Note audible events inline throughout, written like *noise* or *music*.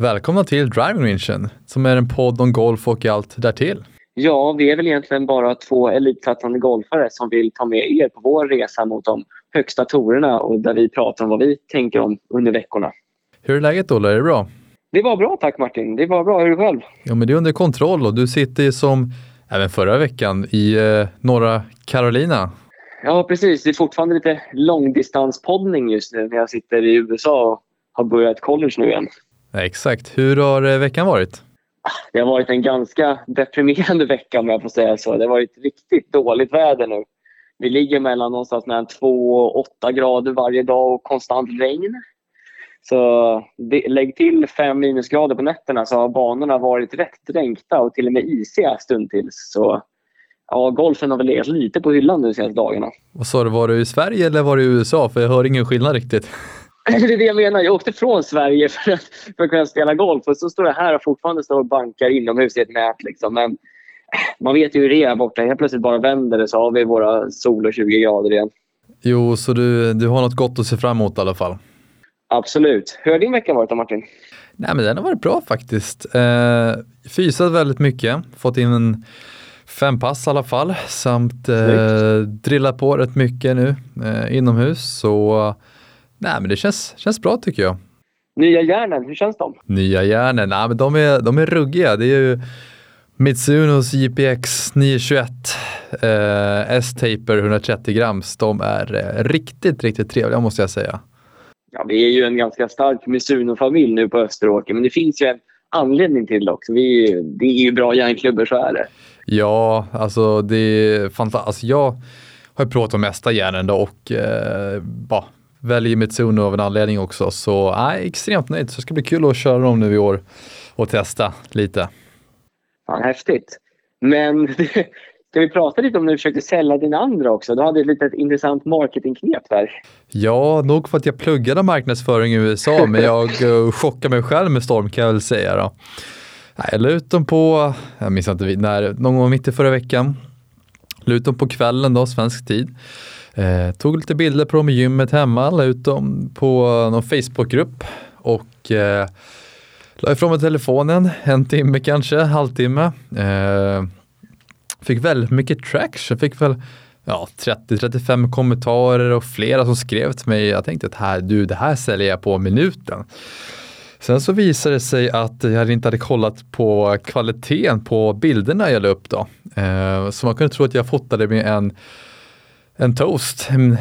Välkomna till Driving Rangen som är en podd om golf och allt därtill. Ja, vi är väl egentligen bara två elitsatsande golfare som vill ta med er på vår resa mot de högsta torerna och där vi pratar om vad vi tänker om under veckorna. Hur är läget Ola? Är det bra? Det var bra tack Martin. Det var bra. Hur är det själv? Ja, men det är under kontroll och du sitter som även förra veckan i eh, norra Carolina. Ja, precis. Det är fortfarande lite långdistanspoddning just nu när jag sitter i USA och har börjat college nu igen. Ja, exakt. Hur har eh, veckan varit? Det har varit en ganska deprimerande vecka om jag får säga så. Det har varit riktigt dåligt väder nu. Vi ligger mellan någonstans mellan 2 och 8 grader varje dag och konstant regn. Så det, lägg till 5 minusgrader på nätterna så har banorna varit rätt dränkta och till och med isiga stundtils. Så ja, golfen har väl legat lite på hyllan nu de senaste dagarna. Vad sa du, var du i Sverige eller var du i USA? För jag hör ingen skillnad riktigt. *laughs* Det är det jag menar. Jag åkte från Sverige *laughs* för att, för att kunna spela golf och så står jag här och fortfarande står och bankar inomhus i ett nät. Liksom. Men *clears throat* man vet ju hur det är borta. Helt plötsligt bara vänder det så har vi våra sol och 20 grader igen. Jo, så du, du har något gott att se fram emot i alla fall. Absolut. Hur har din vecka varit då Martin? Nej, men den har varit bra faktiskt. Eh, fysat väldigt mycket, fått in en fem pass i alla fall samt eh, drillat på rätt mycket nu eh, inomhus. Så nej, men det känns, känns bra tycker jag. Nya järnen, hur känns de? Nya järnen, nej, men de är, de är ruggiga. Det är ju Mitsunos JPX 921 eh, S-Taper 130 grams. De är eh, riktigt, riktigt trevliga måste jag säga. Ja, vi är ju en ganska stark Mizuno-familj nu på Österåker, men det finns ju en anledning till det också. Vi, det är ju bra järnklubbor, så är det. Ja, alltså det är fantastiskt. Alltså, jag har ju provat de mesta järnen då och eh, bah, väljer Mitsuno av en anledning också. Så nej, extremt nöjd. Så det ska bli kul att köra dem nu i år och testa lite. Fan, häftigt. Men *laughs* ska vi prata lite om när du försökte sälja din andra också? Du hade ett litet intressant marketingknep där. Ja, nog för att jag pluggade marknadsföring i USA, men jag *laughs* uh, chockade mig själv med storm kan jag väl säga. Då. Jag la ut dem på, jag minns inte när, någon gång mitt i förra veckan. La ut dem på kvällen då, svensk tid. Eh, tog lite bilder på dem i gymmet hemma, la ut dem på någon Facebookgrupp och eh, la ifrån mig telefonen en timme kanske, halvtimme. Eh, fick väldigt mycket traction, fick väl ja, 30-35 kommentarer och flera som skrev till mig. Jag tänkte att här, du, det här säljer jag på minuten. Sen så visade det sig att jag inte hade kollat på kvaliteten på bilderna jag la upp då. Eh, så man kunde tro att jag fotade med en, en toast. En,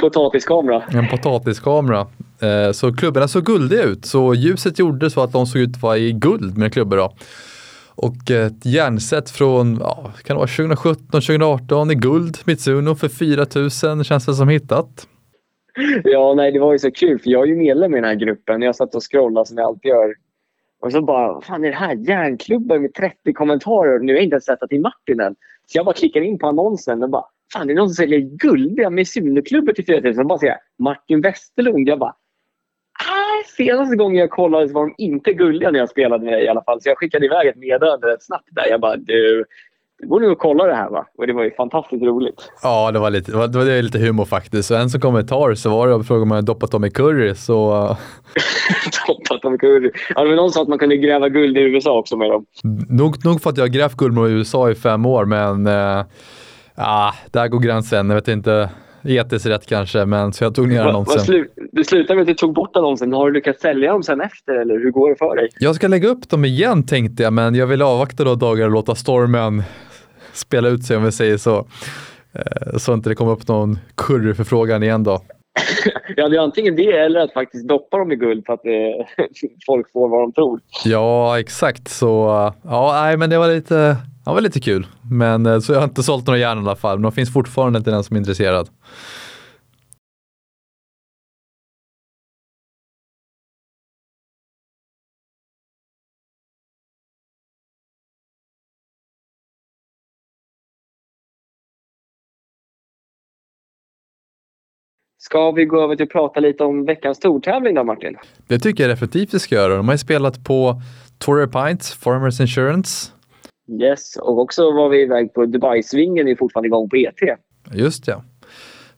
Potatiskamera. en potatiskamera. Eh, så klubborna såg guldiga ut. Så ljuset gjorde så att de såg ut att vara i guld med klubbor. Då. Och ett järnset från ja, kan det vara 2017, 2018 i guld, Mitsuno för 4000 känns det som hittat. Ja, nej, det var ju så kul för jag är ju medlem i den här gruppen. Jag satt och scrollade som jag alltid gör. Och så bara, vad fan är det här? Järnklubben med 30 kommentarer. Nu har jag inte ens sett till Martin än. Så jag bara klickar in på annonsen och bara, fan det är någon som säljer guldiga Mizuno-klubbor till 4000. Och bara ser jag, Martin Westerlund. Jag bara, äh, senaste gången jag kollade så var de inte guldiga när jag spelade med dig i alla fall. Så jag skickade iväg ett meddelande rätt snabbt där. Jag bara, du, det går nog att kolla det här va? Och det var ju fantastiskt roligt. Ja, det var lite, det var, det var lite humor faktiskt. Så en som kommentar så var det och frågade om jag doppat dem i curry. Så... *laughs* doppat dem i curry. Ja, det var någon sa att man kunde gräva guld i USA också med dem. Nog, nog för att jag har grävt guld med USA i fem år, men äh, ah, där går gränsen. Jag vet inte etiskt rätt kanske, men så jag tog ner annonsen. Slu det slutade med att du tog bort annonsen. Har du lyckats sälja dem sen efter eller hur går det för dig? Jag ska lägga upp dem igen tänkte jag, men jag vill avvakta då dagar och låta stormen spela ut sig om vi säger så. Så inte det kommer upp någon curryförfrågan igen då. *laughs* ja, det är antingen det eller att faktiskt doppa dem i guld för att det, *laughs* folk får vad de tror. Ja, exakt. Så ja, nej, men det var lite, det var lite kul. Men så jag har inte sålt några järn i alla fall, men de finns fortfarande till den som är intresserad. Ska vi gå över till att prata lite om veckans tortävling då Martin? Det tycker jag definitivt vi ska göra. De har ju spelat på Torrey Pints, Farmers Insurance. Yes, och också var vi iväg på Dubai-svingen är fortfarande igång på ET. Just ja.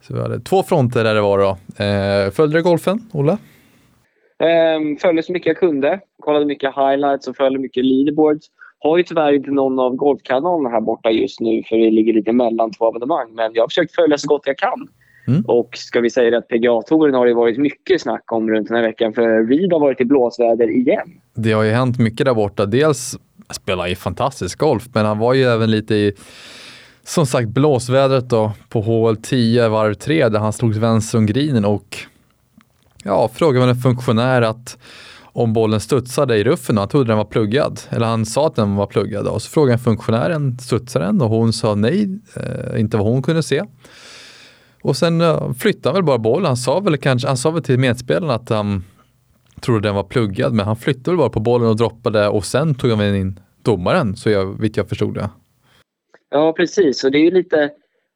Så vi hade två fronter där det var då. Eh, följde du golfen, Olle? Um, följde så mycket jag kunde. Kollade mycket highlights och följde mycket leaderboards. Har ju tyvärr inte någon av golfkanalerna här borta just nu för det ligger lite mellan två evenemang. Men jag har försökt följa så gott jag kan. Mm. Och ska vi säga att PGA-touren har det varit mycket snack om runt den här veckan för Reed har varit i blåsväder igen. Det har ju hänt mycket där borta. Dels spelar ju fantastisk golf, men han var ju även lite i som sagt blåsvädret då på hål 10 varv 3 där han slog vänster om grinen och ja, frågade en funktionär att om bollen studsade i ruffen och han trodde den var pluggad. Eller han sa att den var pluggad. Och så frågade funktionären, studsar den? Och hon sa nej, eh, inte vad hon kunde se. Och sen flyttade han väl bara bollen. Han sa väl, kanske, han sa väl till medspelarna att han trodde den var pluggad, men han flyttade väl bara på bollen och droppade och sen tog han in domaren, så jag, vitt jag förstod det. Ja, precis. Och det är ju lite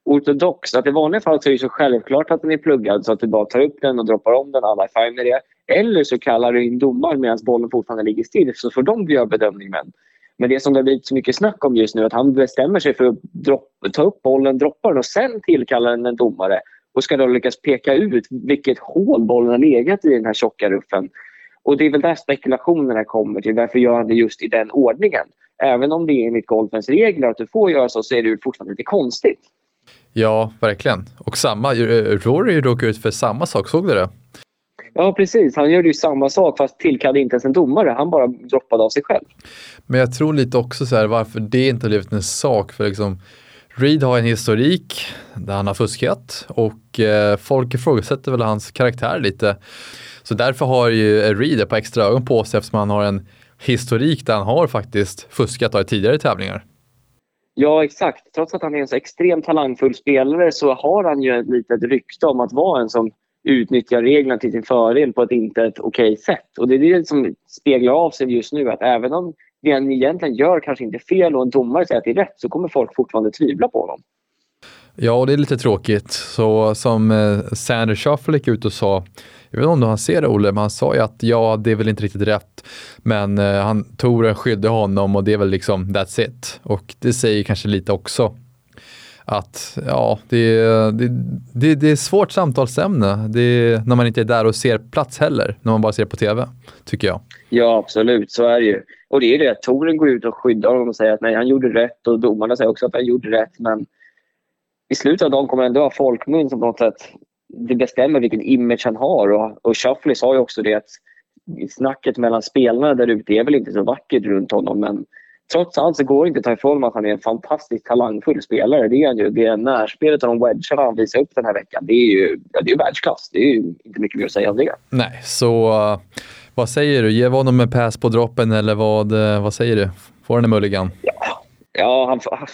ortodoxt. Att I vanliga fall så är det så självklart att den är pluggad så att du bara tar upp den och droppar om den. Alla är fine med det. Eller så kallar du in domaren medan bollen fortfarande ligger still så får de göra bedömningen. Men det som det har blivit så mycket snack om just nu är att han bestämmer sig för att droppa, ta upp bollen, droppa den och sen tillkalla den en domare och ska då lyckas peka ut vilket hål bollen har legat i den här tjocka ruffen. Och det är väl där spekulationerna kommer till. Varför gör han det just i den ordningen? Även om det är enligt golfens regler att du får göra så, så är det fortfarande lite konstigt. Ja, verkligen. Och samma, eh, Rory råkade ut för samma sak, såg du det? Ja, precis. Han gjorde ju samma sak fast tillkallade inte ens en domare. Han bara droppade av sig själv. Men jag tror lite också så här varför det inte har blivit en sak. För liksom, Reed har en historik där han har fuskat och eh, folk ifrågasätter väl hans karaktär lite. Så därför har ju Reed ett par extra ögon på sig eftersom han har en historik där han har faktiskt fuskat i tidigare tävlingar. Ja, exakt. Trots att han är en så extremt talangfull spelare så har han ju ett litet rykte om att vara en som utnyttjar reglerna till sin fördel på ett inte ett okej sätt. Och det är det som speglar av sig just nu. Att även om det han egentligen gör kanske inte är fel och en domare säger att det är rätt så kommer folk fortfarande tvivla på honom. Ja, och det är lite tråkigt. Så som eh, Sander Shuffle gick ut och sa, jag vet inte om du han ser det Olle, men han sa ju att ja, det är väl inte riktigt rätt. Men eh, han, Toren skydde honom och det är väl liksom that's it. Och det säger kanske lite också att ja, det, det, det, det är svårt samtalsämne det när man inte är där och ser plats heller, när man bara ser på tv, tycker jag. Ja, absolut, så är det ju. Och det är det, Toren går ut och skyddar honom och säger att nej, han gjorde rätt och domarna säger också att han gjorde rätt, men i slutet av dagen kommer ändå ha folkmun som på något sätt det bestämmer vilken image han har. Och, och Shuffley sa ju också det att snacket mellan spelarna där ute är väl inte så vackert runt honom. Men trots allt så går det inte att ta ifrån att han är en fantastiskt talangfull spelare. Det är han ju. Det närspelet och de wedgarna han visar upp den här veckan, det är ju ja, det är världsklass. Det är ju inte mycket mer att säga om det. Nej, så uh, vad säger du? Vi honom en pass på droppen eller vad, uh, vad säger du? Får han en mulligan? Ja, ja han,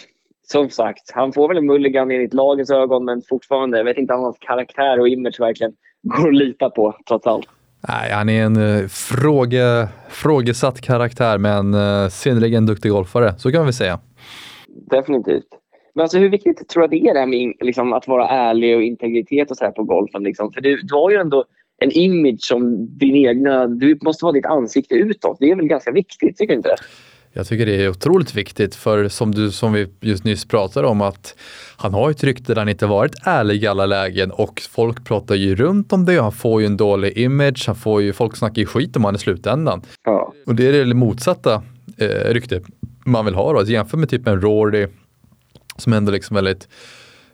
som sagt, han får väl en mulligan enligt lagens ögon men fortfarande, jag vet inte om hans karaktär och image verkligen går att lita på trots allt. Nej, han är en uh, fråge, frågesatt karaktär men uh, synnerligen duktig golfare, så kan vi säga. Definitivt. Men alltså, hur viktigt tror du det är det här med liksom, att vara ärlig och integritet och så här på golfen? Liksom? För du, du har ju ändå en image som din egna... Du måste vara ditt ansikte utåt. Det är väl ganska viktigt, tycker du inte det? Jag tycker det är otroligt viktigt för som, du, som vi just nyss pratade om att han har ett rykte där han inte varit ärlig i alla lägen och folk pratar ju runt om det och han får ju en dålig image. Han får ju, folk snackar ju skit om han i slutändan. Ja. Och det är det motsatta eh, rykte man vill ha då. Alltså jämför med typ en Rory som ändå liksom väldigt,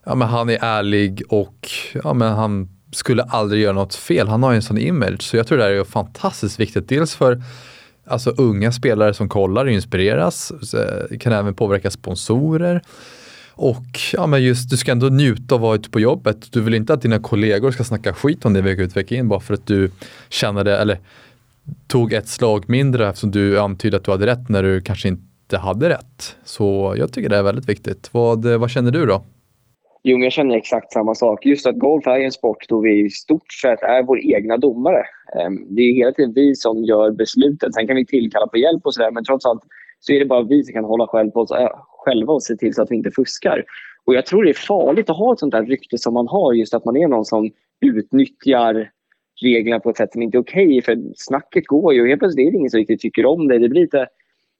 ja men han är ärlig och ja men han skulle aldrig göra något fel. Han har ju en sån image så jag tror det här är fantastiskt viktigt. Dels för alltså unga spelare som kollar och inspireras, eh, kan även påverka sponsorer. Och ja, men just du ska ändå njuta av att vara ute på jobbet. Du vill inte att dina kollegor ska snacka skit om dig vecka ut vecka in bara för att du kände eller tog ett slag mindre eftersom du antydde att du hade rätt när du kanske inte hade rätt. Så jag tycker det är väldigt viktigt. Vad, eh, vad känner du då? Jo, men jag känner exakt samma sak. Just att golf är en sport då vi i stort sett är vår egna domare. Ehm, det är hela tiden vi som gör besluten. Sen kan vi tillkalla på hjälp och sådär, men trots allt så är det bara vi som kan hålla själv på oss, eh, själva och se till så att vi inte fuskar. Och Jag tror det är farligt att ha ett sånt där rykte som man har, just att man är någon som utnyttjar reglerna på ett sätt som inte är okej. Okay, för snacket går ju och helt plötsligt är det ingen som riktigt tycker om det. Det blir lite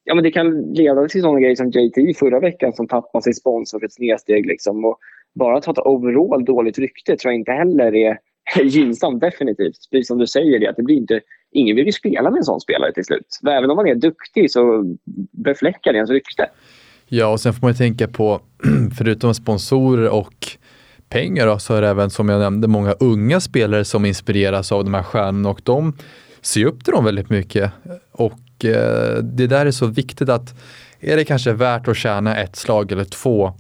ja, men det kan leda till sådana grejer som JT förra veckan som tappade sin sponsor för ett snedsteg. Liksom. Och bara att ha ett overall dåligt rykte tror jag inte heller är *laughs* gynnsamt definitivt. Precis som du säger, det, att det blir inte ingen vill ju spela med en sån spelare till slut. Även om man är duktig så befläckar det ens rykte. Ja, och sen får man ju tänka på, *clears throat* förutom sponsorer och pengar då, så är det även som jag nämnde många unga spelare som inspireras av de här stjärnorna och de ser upp till dem väldigt mycket. Och eh, det där är så viktigt att är det kanske värt att tjäna ett slag eller två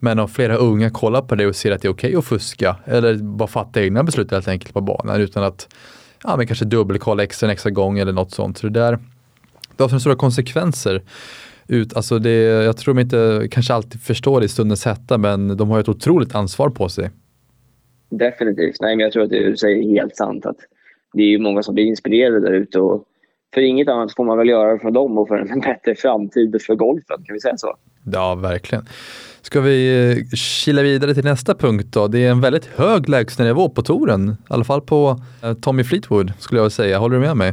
men om flera unga kollar på det och ser att det är okej okay att fuska eller bara fatta egna beslut helt enkelt på banan utan att ja, men kanske dubbelkolla extra en extra gång eller något sånt. Så det där det har så stora konsekvenser. Ut, alltså det, jag tror de inte kanske alltid förstår det i stundens hetta men de har ett otroligt ansvar på sig. Definitivt. Nej, men jag tror att du säger helt sant. att Det är många som blir inspirerade där ute. Och för inget annat får man väl göra för dem och för en *laughs* bättre framtid för golfen. Kan vi säga så? Ja, verkligen. Ska vi eh, kila vidare till nästa punkt då? Det är en väldigt hög lägstanivå på touren. I alla fall på eh, Tommy Fleetwood skulle jag säga. Håller du med mig?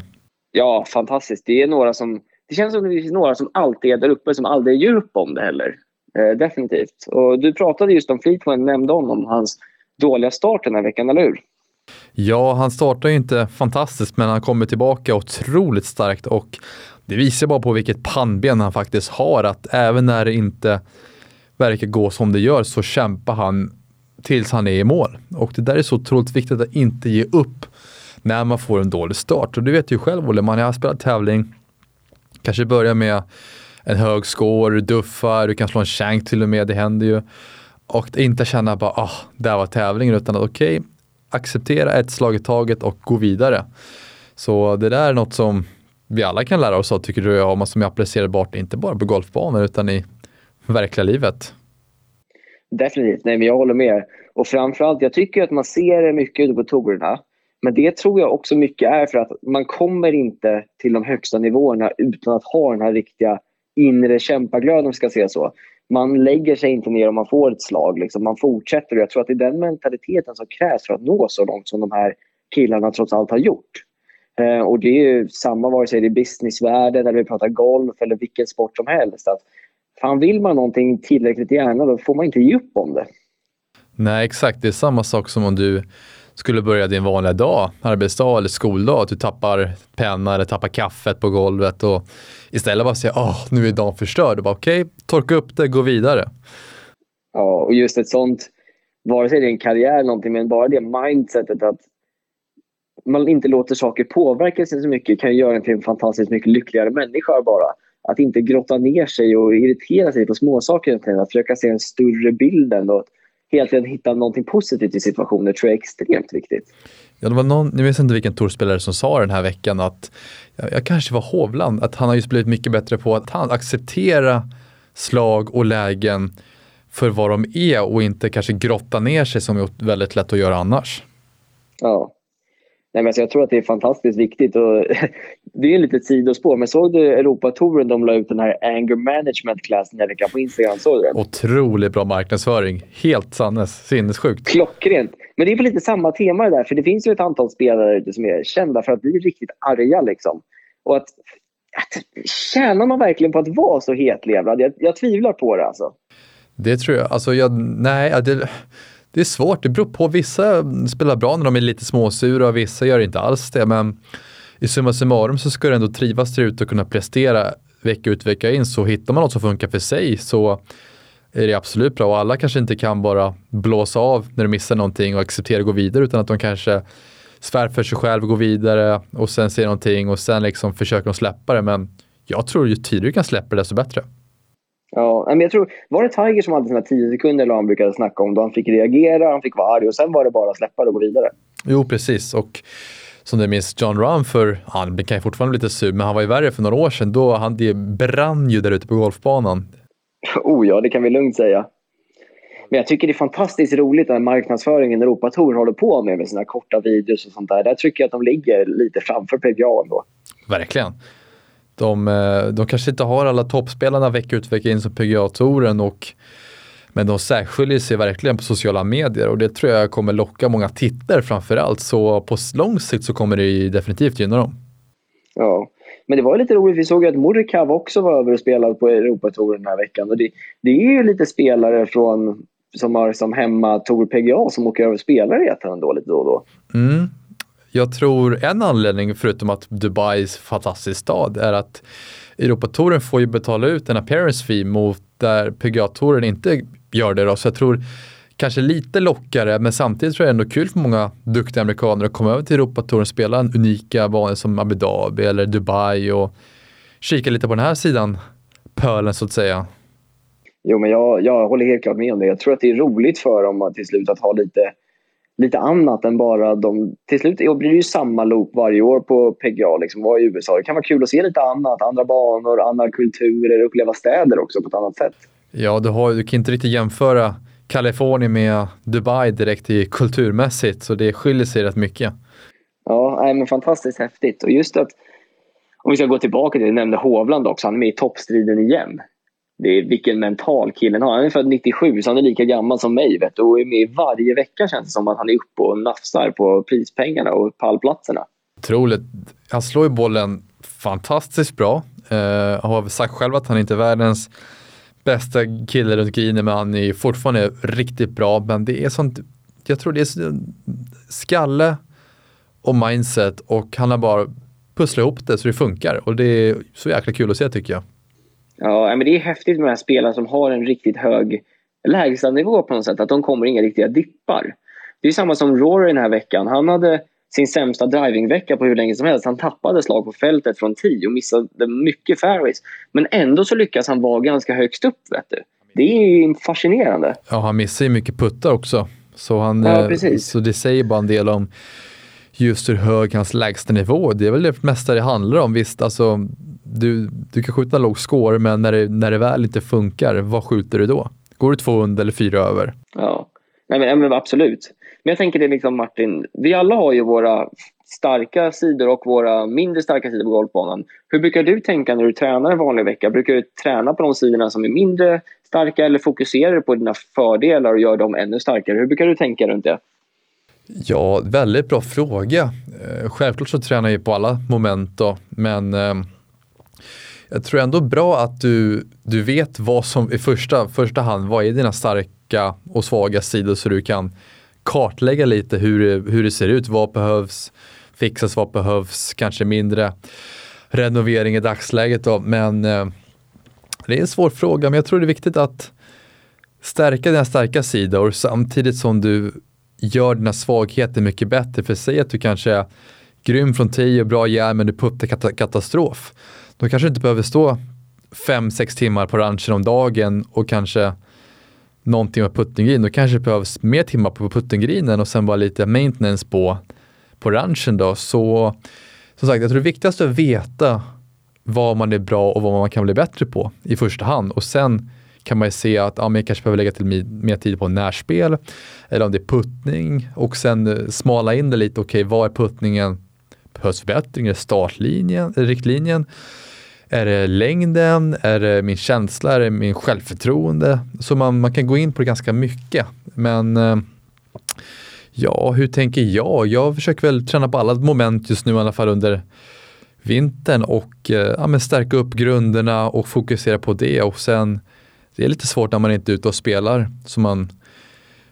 Ja, fantastiskt. Det är några som... Det känns som att det finns några som alltid är där uppe som aldrig ger upp om det heller. Eh, definitivt. Och du pratade just om Fleetwood, nämnde honom, hans dåliga start den här veckan, eller hur? Ja, han startar ju inte fantastiskt, men han kommer tillbaka otroligt starkt och det visar bara på vilket pannben han faktiskt har, att även när det inte verkar gå som det gör så kämpar han tills han är i mål. Och det där är så otroligt viktigt att inte ge upp när man får en dålig start. Och du vet ju själv Olle, man har spelat tävling, kanske börjar med en hög score, du duffar, du kan slå en shank till och med, det händer ju. Och inte känna bara, ah, det var tävlingen, utan att okej, okay, acceptera ett slag i taget och gå vidare. Så det där är något som vi alla kan lära oss av tycker du jag, som är applicerbart inte bara på golfbanor utan i verkliga livet. Definitivt, nej men jag håller med. Och framförallt, jag tycker att man ser det mycket ute på tourerna. Men det tror jag också mycket är för att man kommer inte till de högsta nivåerna utan att ha den här riktiga inre kämpaglöden, om vi ska säga så. Man lägger sig inte ner om man får ett slag. Liksom. Man fortsätter. Och jag tror att det är den mentaliteten som krävs för att nå så långt som de här killarna trots allt har gjort. Eh, och det är samma vare sig det är businessvärlden eller vi pratar golf eller vilken sport som helst. Att fan, vill man någonting tillräckligt gärna då får man inte ge upp om det. Nej, exakt. Det är samma sak som om du skulle börja din vanliga dag, arbetsdag eller skoldag, att du tappar penna eller tappar kaffet på golvet och istället bara säga åh, nu är dagen förstörd. Okej, okay, torka upp det, gå vidare. Ja, och just ett sånt, vare sig det är en karriär eller någonting, men bara det mindsetet att man inte låter saker påverka sig så mycket kan göra en till en fantastiskt mycket lyckligare människa bara. Att inte grotta ner sig och irritera sig på småsaker. Att försöka se en större bild och helt enkelt hitta någonting positivt i situationer tror jag är extremt viktigt. Ja, det var någon, jag vet inte vilken torspelare som sa den här veckan att, jag, jag kanske var Hovland, att han har just blivit mycket bättre på att han acceptera slag och lägen för vad de är och inte kanske grotta ner sig som är väldigt lätt att göra annars. Ja, Nej, men alltså jag tror att det är fantastiskt viktigt. Och *laughs* det är en litet sidospår, men såg du Europatouren? De la ut den här anger management här veckan på Instagram. Såg du den? Otroligt bra marknadsföring. Helt sannes, sinnessjukt. Klockrent. Men det är på lite samma tema där, för det finns ju ett antal spelare som är kända för att bli riktigt arga. Liksom. Och att, att, tjänar man verkligen på att vara så hetlevrad? Jag, jag tvivlar på det alltså. Det tror jag. Alltså, jag, nej, det, det är svårt, det beror på. Vissa spelar bra när de är lite småsura och vissa gör inte alls det. Men i summa summarum så ska du ändå trivas där ute och kunna prestera vecka ut vecka in. Så hittar man något som funkar för sig så är det absolut bra. Och alla kanske inte kan bara blåsa av när de missar någonting och acceptera att gå vidare utan att de kanske svär för sig själv, och går vidare och sen ser någonting och sen liksom försöker de släppa det. Men jag tror ju tidigare du kan släppa det desto bättre. Ja, men jag tror, var det Tiger som hade sina tio sekunder eller han brukade snacka om då han fick reagera, han fick vara arg och sen var det bara att släppa det och gå vidare? Jo, precis. Och som du minns John Rahm för, han kan ju fortfarande bli lite sur, men han var ju värre för några år sedan. Då han, det brann ju där ute på golfbanan. *laughs* Oh ja, det kan vi lugnt säga. Men jag tycker det är fantastiskt roligt att marknadsföringen Europatour håller på med, med sina korta videos och sånt där. Där tycker jag att de ligger lite framför PGA ändå. Verkligen. De, eh, de kanske inte har alla toppspelarna vecka ut vecka in som PGA-touren och men de särskiljer sig verkligen på sociala medier och det tror jag kommer locka många tittare framförallt. Så på lång sikt så kommer det definitivt gynna dem. Ja, men det var lite roligt. Vi såg att Morikawa också var över och spelade på Europatouren den här veckan. Och det, det är ju lite spelare från, som har som hemma Tour PGA som åker över och spelar i ettan ändå lite då och då. Mm. Jag tror en anledning, förutom att Dubai är en fantastisk stad, är att Europatouren får ju betala ut en appearance fee mot där PGA-touren inte gör det. Då. Så jag tror kanske lite lockare, men samtidigt tror jag ändå kul för många duktiga amerikaner att komma över till Europatouren och spela en unika banor som Abu Dhabi eller Dubai och kika lite på den här sidan pölen så att säga. Jo, men jag, jag håller helt klart med om det. Jag tror att det är roligt för dem att till slut att ha lite, lite annat än bara de... Till slut blir det ju samma loop varje år på PGA, liksom, var i USA. Det kan vara kul att se lite annat, andra banor, andra kulturer, uppleva städer också på ett annat sätt. Ja, du, har, du kan inte riktigt jämföra Kalifornien med Dubai direkt i kulturmässigt, så det skiljer sig rätt mycket. Ja, nej, men fantastiskt häftigt. Och just att, om vi ska gå tillbaka till, du nämnde Hovland också, han är med i toppstriden igen. Det är vilken mental killen har. Han är född 97 så han är lika gammal som mig vet du, och är med varje vecka känns det som att han är uppe och nafsar på prispengarna och pallplatserna. Otroligt. Han slår ju bollen fantastiskt bra. Uh, har sagt själv att han inte är världens bästa kille runt grinen men han är fortfarande riktigt bra. Men det är sånt, jag tror det är skalle och mindset och han har bara pusslat ihop det så det funkar och det är så jäkla kul att se tycker jag. Ja, men det är häftigt med de här spelarna som har en riktigt hög lägstanivå på något sätt. Att de kommer inga riktiga dippar. Det är samma som Rory den här veckan. Han hade sin sämsta drivingvecka på hur länge som helst. Han tappade slag på fältet från 10 och missade mycket fairways. Men ändå så lyckas han vara ganska högst upp. Vet du. Det är fascinerande. Ja, han missar ju mycket puttar också. Så, han, ja, eh, så det säger bara en del om just hur hög hans lägstanivå Det är väl det mesta det handlar om. Visst, alltså, du, du kan skjuta låg score, men när det, när det väl inte funkar, vad skjuter du då? Går du 200 eller 4 över? Ja, Nej, men, men absolut. Men jag tänker det liksom Martin, vi alla har ju våra starka sidor och våra mindre starka sidor på golfbanan. Hur brukar du tänka när du tränar en vanlig vecka? Brukar du träna på de sidorna som är mindre starka eller fokuserar du på dina fördelar och gör dem ännu starkare? Hur brukar du tänka runt det? Ja, väldigt bra fråga. Eh, självklart så tränar jag på alla moment då, men eh, jag tror ändå bra att du, du vet vad som i första, första hand, vad är dina starka och svaga sidor så du kan kartlägga lite hur, hur det ser ut, vad behövs fixas, vad behövs, kanske mindre renovering i dagsläget då. Men eh, det är en svår fråga, men jag tror det är viktigt att stärka dina starka sidor samtidigt som du gör dina svagheter mycket bättre. För säg att du kanske är grym från 10 och bra järn men du puttar katastrof. Då kanske du inte behöver stå 5-6 timmar på ranchen om dagen och kanske någonting med puttinggreen. Då kanske det behövs mer timmar på puttinggrinen och sen bara lite maintenance på, på ranchen då. Så som sagt, jag tror det viktigaste är att veta vad man är bra och vad man kan bli bättre på i första hand. Och sen kan man ju se att ja, man kanske behöver lägga till mer tid på närspel eller om det är puttning och sen eh, smala in det lite. Okej, okay, vad är puttningen? Behövs förbättring? Är det startlinjen, riktlinjen? Är det längden? Är det min känsla? Är det min självförtroende? Så man, man kan gå in på det ganska mycket. Men eh, ja, hur tänker jag? Jag försöker väl träna på alla moment just nu i alla fall under vintern och eh, ja, stärka upp grunderna och fokusera på det och sen det är lite svårt när man inte är ute och spelar Så man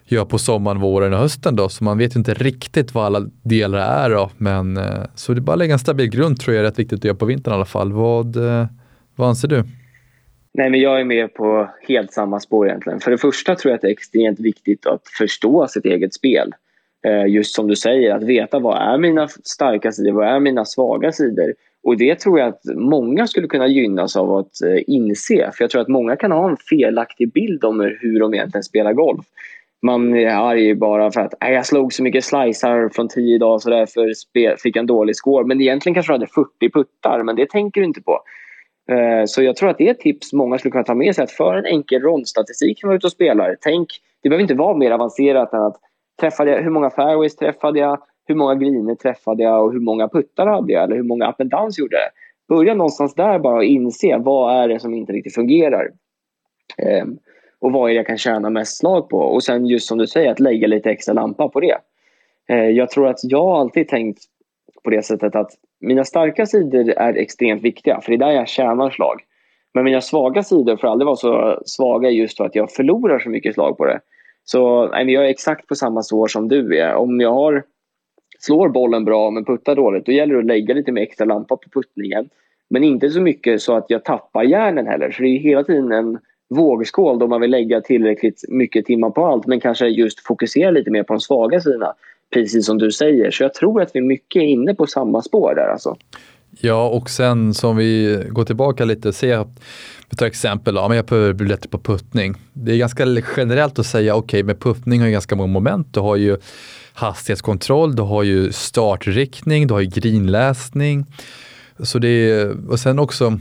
gör på sommaren, våren och hösten då. Så man vet inte riktigt vad alla delar är då. Men eh, så det är bara att lägga en stabil grund tror jag är rätt viktigt att göra på vintern i alla fall. Vad, eh, vad anser du? Nej, men jag är med på helt samma spår egentligen. För det första tror jag att det är extremt viktigt att förstå sitt eget spel. Eh, just som du säger, att veta vad är mina starka sidor, vad är mina svaga sidor? Och det tror jag att många skulle kunna gynnas av att inse. För jag tror att många kan ha en felaktig bild om hur de egentligen spelar golf man är arg bara för att jag slog så mycket slicer från 10 idag så därför fick jag en dålig score. Men egentligen kanske du hade 40 puttar, men det tänker du inte på. Eh, så jag tror att det är ett tips många skulle kunna ta med sig. Att för en enkel rondstatistik när man är ute och spelar, tänk, det behöver inte vara mer avancerat än att träffade jag, hur många fairways träffade jag, hur många griner träffade jag och hur många puttar hade jag eller hur många up and downs gjorde jag. Börja någonstans där bara och inse vad är det som inte riktigt fungerar. Um, och vad är det jag kan tjäna mest slag på? Och sen just som du säger, att lägga lite extra lampa på det. Eh, jag tror att jag alltid tänkt på det sättet att mina starka sidor är extremt viktiga, för det är där jag tjänar slag. Men mina svaga sidor får aldrig vara så svaga just för att jag förlorar så mycket slag på det. Så nej, jag är exakt på samma spår som du är. Om jag har slår bollen bra men puttar dåligt, då gäller det att lägga lite mer extra lampa på puttningen. Men inte så mycket så att jag tappar järnen heller. Så det är hela tiden en vågskål då man vill lägga tillräckligt mycket timmar på allt men kanske just fokusera lite mer på de svaga sidorna. Precis som du säger. Så jag tror att vi mycket är inne på samma spår där. Alltså. Ja, och sen som vi går tillbaka lite, se, vi tar exempel, ja, men jag behöver bli bättre på puttning. Det är ganska generellt att säga, okej, okay, med puttning har ju ganska många moment. Du har ju hastighetskontroll, du har ju startriktning, du har ju grinläsning. Så det är, och sen också,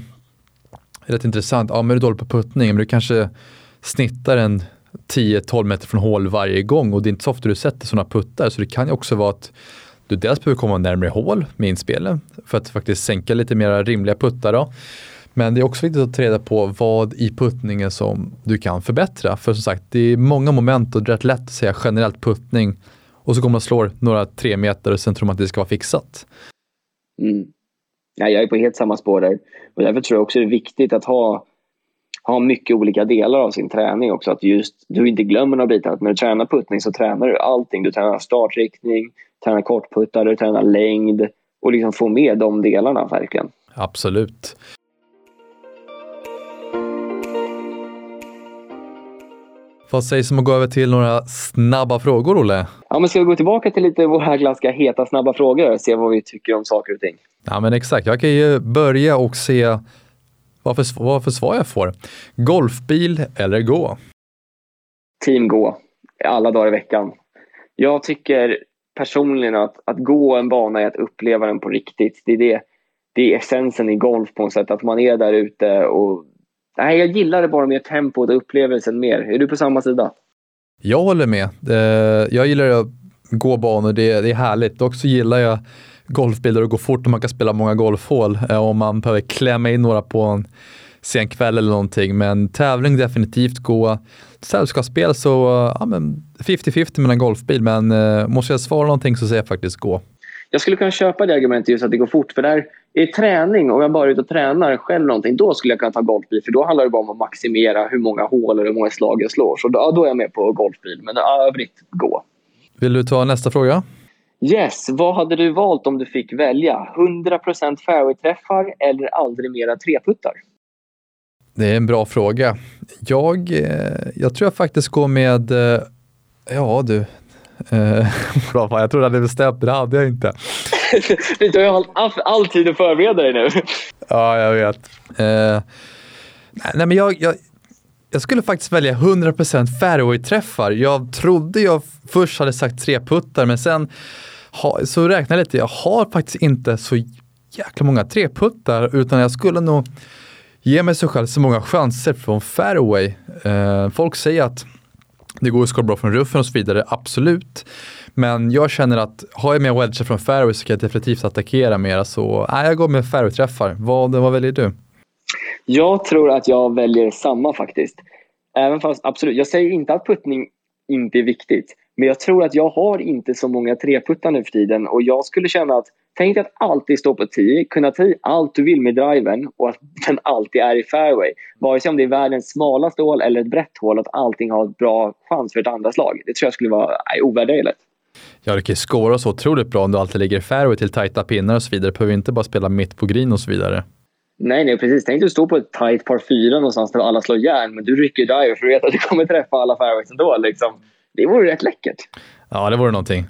rätt intressant, ja men du är dålig på puttning, men du kanske snittar en 10-12 meter från hål varje gång och det är inte så ofta du sätter sådana puttar, så det kan ju också vara att du dels behöver komma närmare hål med inspelen för att faktiskt sänka lite mer rimliga puttar. Då. Men det är också viktigt att ta reda på vad i puttningen som du kan förbättra. För som sagt, det är många moment och det är rätt lätt att säga generellt puttning och så kommer man slår några tre meter och sen tror man att det ska vara fixat. Mm. Ja, jag är på helt samma spår där. Och därför tror jag också det är viktigt att ha, ha mycket olika delar av sin träning också. Att just du inte glömmer några bitar. Att när du tränar puttning så tränar du allting. Du tränar startriktning, tränar kortputtar, du tränar längd och liksom få med de delarna verkligen. Absolut. Vad sägs om att gå över till några snabba frågor, Olle? Ja, men ska vi gå tillbaka till lite våra ganska heta snabba frågor och se vad vi tycker om saker och ting? Ja, men exakt. Jag kan ju börja och se vad för, vad för svar jag får. Golfbil eller gå? Team gå, alla dagar i veckan. Jag tycker personligen att, att gå en bana är att uppleva den på riktigt. Det är, det, det är essensen i golf på något sätt, att man är där ute och Nej, jag gillar det bara med tempot och upplevelsen mer. Är du på samma sida? Jag håller med. Jag gillar att gå banor, det är, det är härligt. Dock så gillar jag golfbilar och gå fort och man kan spela många golfhål eh, om man behöver klämma in några på en sen kväll eller någonting. Men tävling definitivt gå. Sällskapsspel så ja, 50-50 mellan golfbil, men eh, måste jag svara någonting så säger jag faktiskt gå. Jag skulle kunna köpa det argumentet just att det går fort. För där i träning, om jag bara är ute och tränar själv någonting, då skulle jag kunna ta golfbil. För då handlar det bara om att maximera hur många hål eller hur många slag jag slår. Så då, då är jag med på golfbil. Men övrigt, gå. Vill du ta nästa fråga? Yes. Vad hade du valt om du fick välja? 100% fairway-träffar eller aldrig mera treputtar? Det är en bra fråga. Jag, eh, jag tror jag faktiskt går med, eh, ja du, eh, *laughs* jag trodde jag hade bestämt, det hade jag inte. *laughs* du har ju all, all tid att förbereda dig nu. ja, jag vet. Eh, nej, men jag, jag, jag skulle faktiskt välja 100% fairway-träffar. Jag trodde jag först hade sagt tre puttar, men sen ha, så räknade jag lite. Jag har faktiskt inte så jäkla många treputtar, utan jag skulle nog ge mig så själv så många chanser från fairway. Eh, folk säger att det går att skåra bra från ruffen och så vidare, absolut. Men jag känner att har jag med wedgar från fairway så kan jag definitivt attackera mer. Så nej, jag går med fairway-träffar. Vad, vad väljer du? Jag tror att jag väljer samma faktiskt. Även fast absolut, jag säger inte att puttning inte är viktigt. Men jag tror att jag har inte så många treputtar nu för tiden och jag skulle känna att Tänk dig att alltid stå på 10, kunna ta i allt du vill med driven och att den alltid är i fairway. Vare sig om det är världens smalaste hål eller ett brett hål, att allting har ett bra chans för ett andra slag. Det tror jag skulle vara ovärderligt. Ja, du kan ju skåra så otroligt bra om du alltid ligger i fairway till tajta pinnar och så vidare. Du behöver inte bara spela mitt på green och så vidare. Nej, nej precis. Tänk dig att stå på ett tight par 4 någonstans där alla slår järn, men du rycker driver för du vet att du kommer träffa alla fairways ändå. Liksom. Det vore rätt läckert. Ja, det vore någonting.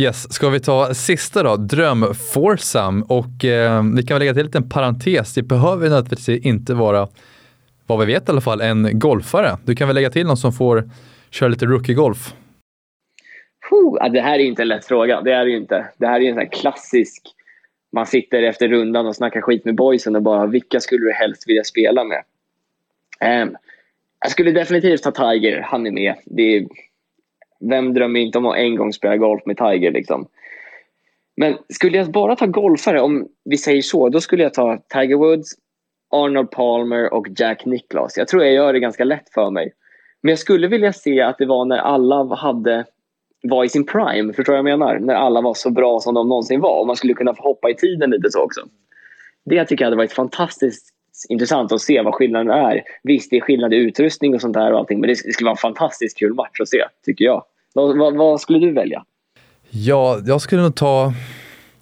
Yes, ska vi ta sista då, dröm foursome. och eh, vi kan väl lägga till en liten parentes. Det behöver nödvändigtvis inte vara, vad vi vet i alla fall, en golfare. Du kan väl lägga till någon som får köra lite rookie-golf? det här är inte en lätt fråga. Det är det ju inte. Det här är en sån klassisk, man sitter efter rundan och snackar skit med boysen och bara vilka skulle du helst vilja spela med? Um, jag skulle definitivt ta Tiger, han är med. Det är, vem drömmer inte om att en gång spela golf med Tiger? Liksom? Men skulle jag bara ta golfare, om vi säger så, då skulle jag ta Tiger Woods, Arnold Palmer och Jack Nicklaus. Jag tror jag gör det ganska lätt för mig. Men jag skulle vilja se att det var när alla hade var i sin prime. Förstår du vad jag menar? När alla var så bra som de någonsin var. Och man skulle kunna få hoppa i tiden lite så också. Det tycker jag hade varit fantastiskt intressant att se vad skillnaden är. Visst, det är skillnad i utrustning och sånt där och allting. Men det skulle vara en fantastiskt kul match att se, tycker jag. Vad, vad, vad skulle du välja? Ja, jag skulle nog ta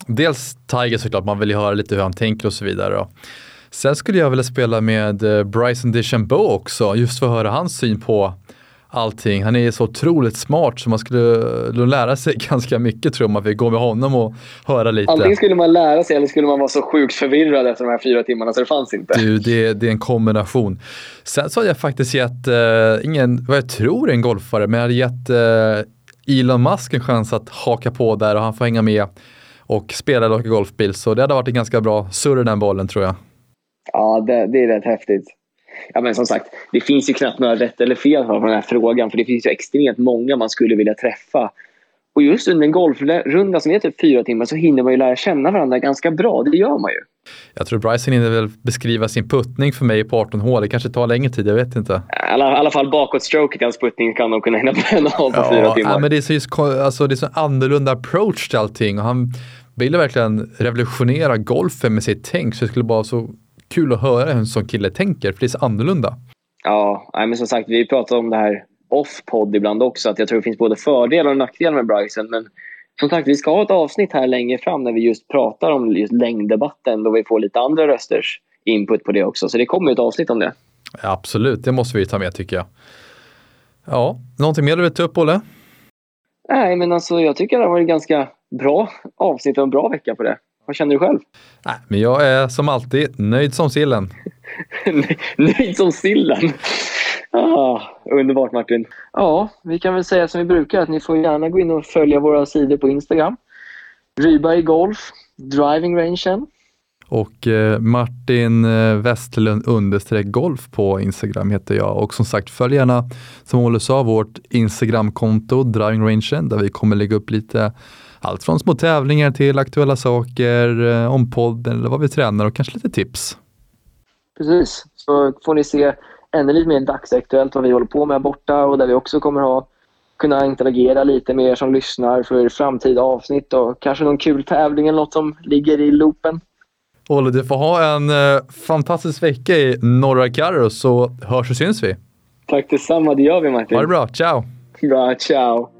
dels Tiger såklart, man vill ju höra lite hur han tänker och så vidare. Då. Sen skulle jag vilja spela med eh, Bryson DeChambeau också, just för att höra hans syn på allting. Han är så otroligt smart så man skulle lära sig *laughs* ganska mycket tror jag om man fick gå med honom och höra lite. Antingen skulle man lära sig eller skulle man vara så sjukt förvirrad efter de här fyra timmarna så det fanns inte. Du, det, det är en kombination. Sen så har jag faktiskt gett, uh, ingen, vad jag tror är en golfare, men jag hade gett uh, Elon Musk en chans att haka på där och han får hänga med och spela och åka golfbil. Så det hade varit en ganska bra surr den bollen tror jag. Ja, det, det är rätt häftigt. Ja, men som sagt, det finns ju knappt några rätt eller fel på den här frågan. För det finns ju extremt många man skulle vilja träffa. Och just under en golfrunda som är typ fyra timmar så hinner man ju lära känna varandra ganska bra. Det gör man ju. Jag tror Bryson hinner väl beskriva sin puttning för mig på 18 hål. Det kanske tar längre tid, jag vet inte. I alla, alla fall bakåt-stroket hans puttning kan de kunna hinna bränna av på ja, fyra timmar. Ja, men det är så, just, alltså, det är så annorlunda approach till allting. Och han ville verkligen revolutionera golfen med sitt tänk. Så det skulle vara så kul att höra hur en sån kille tänker, för det är så annorlunda. Ja, men som sagt, vi pratar om det här off-podd ibland också, att jag tror det finns både fördelar och nackdelar med Bryson. Men som sagt, vi ska ha ett avsnitt här längre fram när vi just pratar om just längddebatten, då vi får lite andra rösters input på det också. Så det kommer ett avsnitt om det. Ja, absolut, det måste vi ta med tycker jag. Ja, någonting mer du vill ta upp, Olle? Nej, men alltså jag tycker det har varit ganska bra avsnitt och en bra vecka på det. Vad känner du själv? Nej, men jag är som alltid nöjd som sillen. *laughs* nöjd som sillen? Ah, underbart Martin. Ja, vi kan väl säga som vi brukar att ni får gärna gå in och följa våra sidor på Instagram. Ryberg Golf, Driving Rangen. Och eh, Martin eh, Westlund understreck golf på Instagram heter jag. Och som sagt, följ gärna, som Olle sa, vårt Instagramkonto Driving Rangen där vi kommer lägga upp lite allt från små tävlingar till aktuella saker eh, om podden eller vad vi tränar och kanske lite tips. Precis, så får ni se ännu lite mer dagsaktuellt vad vi håller på med borta och där vi också kommer ha kunna interagera lite med er som lyssnar för framtida avsnitt och kanske någon kul tävling eller något som ligger i loopen. Olle, du får ha en eh, fantastisk vecka i norra Karro så hörs och syns vi. Tack detsamma, det gör vi Martin. Ha det bra, ciao! Bra, ciao!